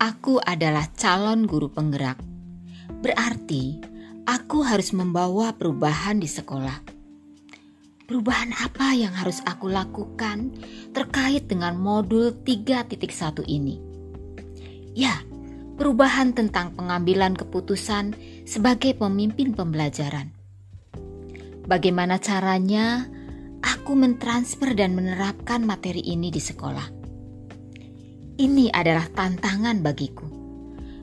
Aku adalah calon guru penggerak. Berarti aku harus membawa perubahan di sekolah. Perubahan apa yang harus aku lakukan terkait dengan modul 3.1 ini? Ya, perubahan tentang pengambilan keputusan sebagai pemimpin pembelajaran. Bagaimana caranya aku mentransfer dan menerapkan materi ini di sekolah? Ini adalah tantangan bagiku.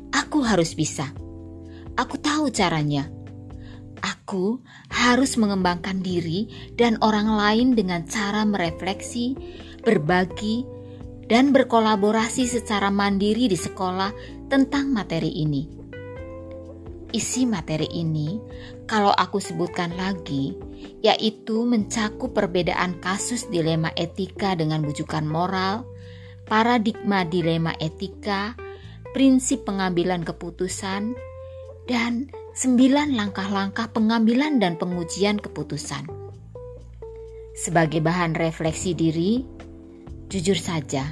Aku harus bisa. Aku tahu caranya Aku harus mengembangkan diri dan orang lain dengan cara merefleksi, berbagi, dan berkolaborasi secara mandiri di sekolah tentang materi ini. Isi materi ini, kalau aku sebutkan lagi, yaitu mencakup perbedaan kasus dilema etika dengan bujukan moral, paradigma dilema etika, prinsip pengambilan keputusan, dan sembilan langkah-langkah pengambilan dan pengujian keputusan. Sebagai bahan refleksi diri, jujur saja,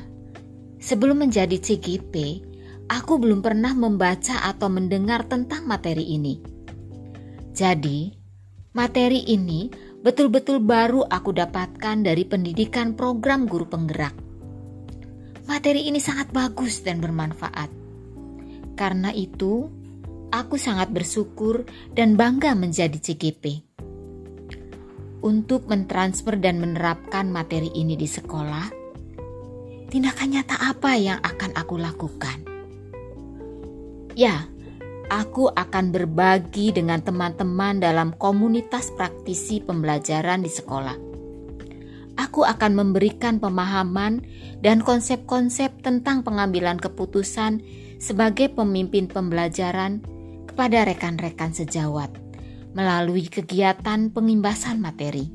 sebelum menjadi CGP, aku belum pernah membaca atau mendengar tentang materi ini. Jadi, materi ini betul-betul baru aku dapatkan dari pendidikan program guru penggerak. Materi ini sangat bagus dan bermanfaat. Karena itu, aku sangat bersyukur dan bangga menjadi CGP. Untuk mentransfer dan menerapkan materi ini di sekolah, tindakan nyata apa yang akan aku lakukan? Ya, aku akan berbagi dengan teman-teman dalam komunitas praktisi pembelajaran di sekolah. Aku akan memberikan pemahaman dan konsep-konsep tentang pengambilan keputusan sebagai pemimpin pembelajaran kepada rekan-rekan sejawat melalui kegiatan pengimbasan materi.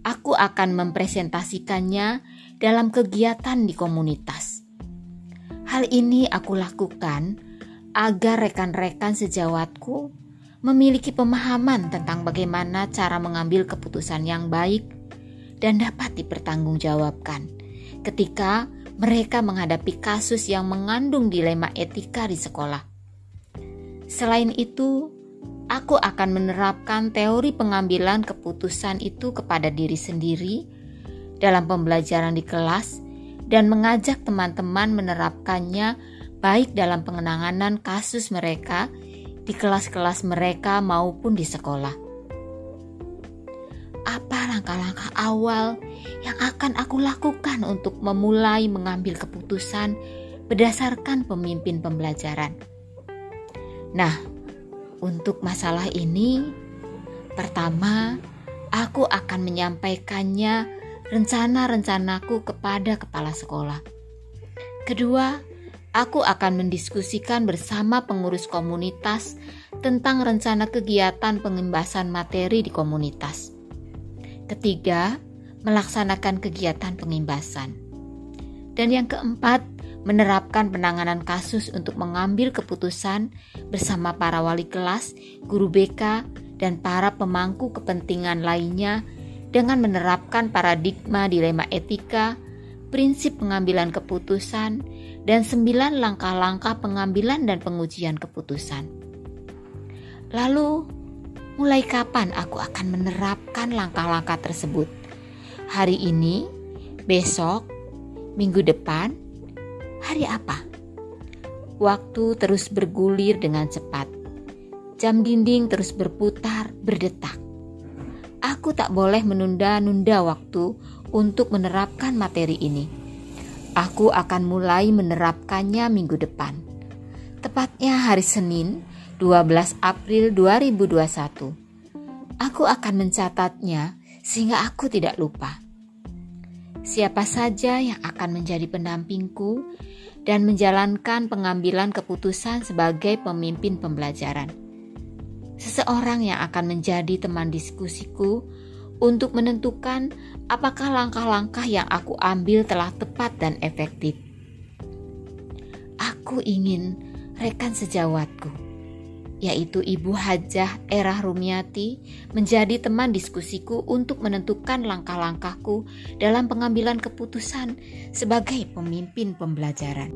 Aku akan mempresentasikannya dalam kegiatan di komunitas. Hal ini aku lakukan agar rekan-rekan sejawatku memiliki pemahaman tentang bagaimana cara mengambil keputusan yang baik dan dapat dipertanggungjawabkan ketika mereka menghadapi kasus yang mengandung dilema etika di sekolah. Selain itu, aku akan menerapkan teori pengambilan keputusan itu kepada diri sendiri dalam pembelajaran di kelas dan mengajak teman-teman menerapkannya baik dalam pengenanganan kasus mereka di kelas-kelas mereka maupun di sekolah. Langkah-langkah awal yang akan aku lakukan untuk memulai mengambil keputusan berdasarkan pemimpin pembelajaran? Nah, untuk masalah ini, pertama, aku akan menyampaikannya rencana-rencanaku kepada kepala sekolah. Kedua, aku akan mendiskusikan bersama pengurus komunitas tentang rencana kegiatan pengimbasan materi di komunitas. Ketiga, melaksanakan kegiatan pengimbasan. Dan yang keempat, menerapkan penanganan kasus untuk mengambil keputusan bersama para wali kelas, guru BK, dan para pemangku kepentingan lainnya dengan menerapkan paradigma dilema etika, prinsip pengambilan keputusan, dan sembilan langkah-langkah pengambilan dan pengujian keputusan. Lalu, mulai kapan aku akan menerapkan langkah-langkah tersebut? Hari ini, besok, minggu depan, Hari apa? Waktu terus bergulir dengan cepat. Jam dinding terus berputar, berdetak. Aku tak boleh menunda-nunda waktu untuk menerapkan materi ini. Aku akan mulai menerapkannya minggu depan. Tepatnya hari Senin, 12 April 2021. Aku akan mencatatnya sehingga aku tidak lupa. Siapa saja yang akan menjadi pendampingku dan menjalankan pengambilan keputusan sebagai pemimpin pembelajaran. Seseorang yang akan menjadi teman diskusiku untuk menentukan apakah langkah-langkah yang aku ambil telah tepat dan efektif. Aku ingin rekan sejawatku, yaitu Ibu Hajah Erah Rumiati, menjadi teman diskusiku untuk menentukan langkah-langkahku dalam pengambilan keputusan sebagai pemimpin pembelajaran.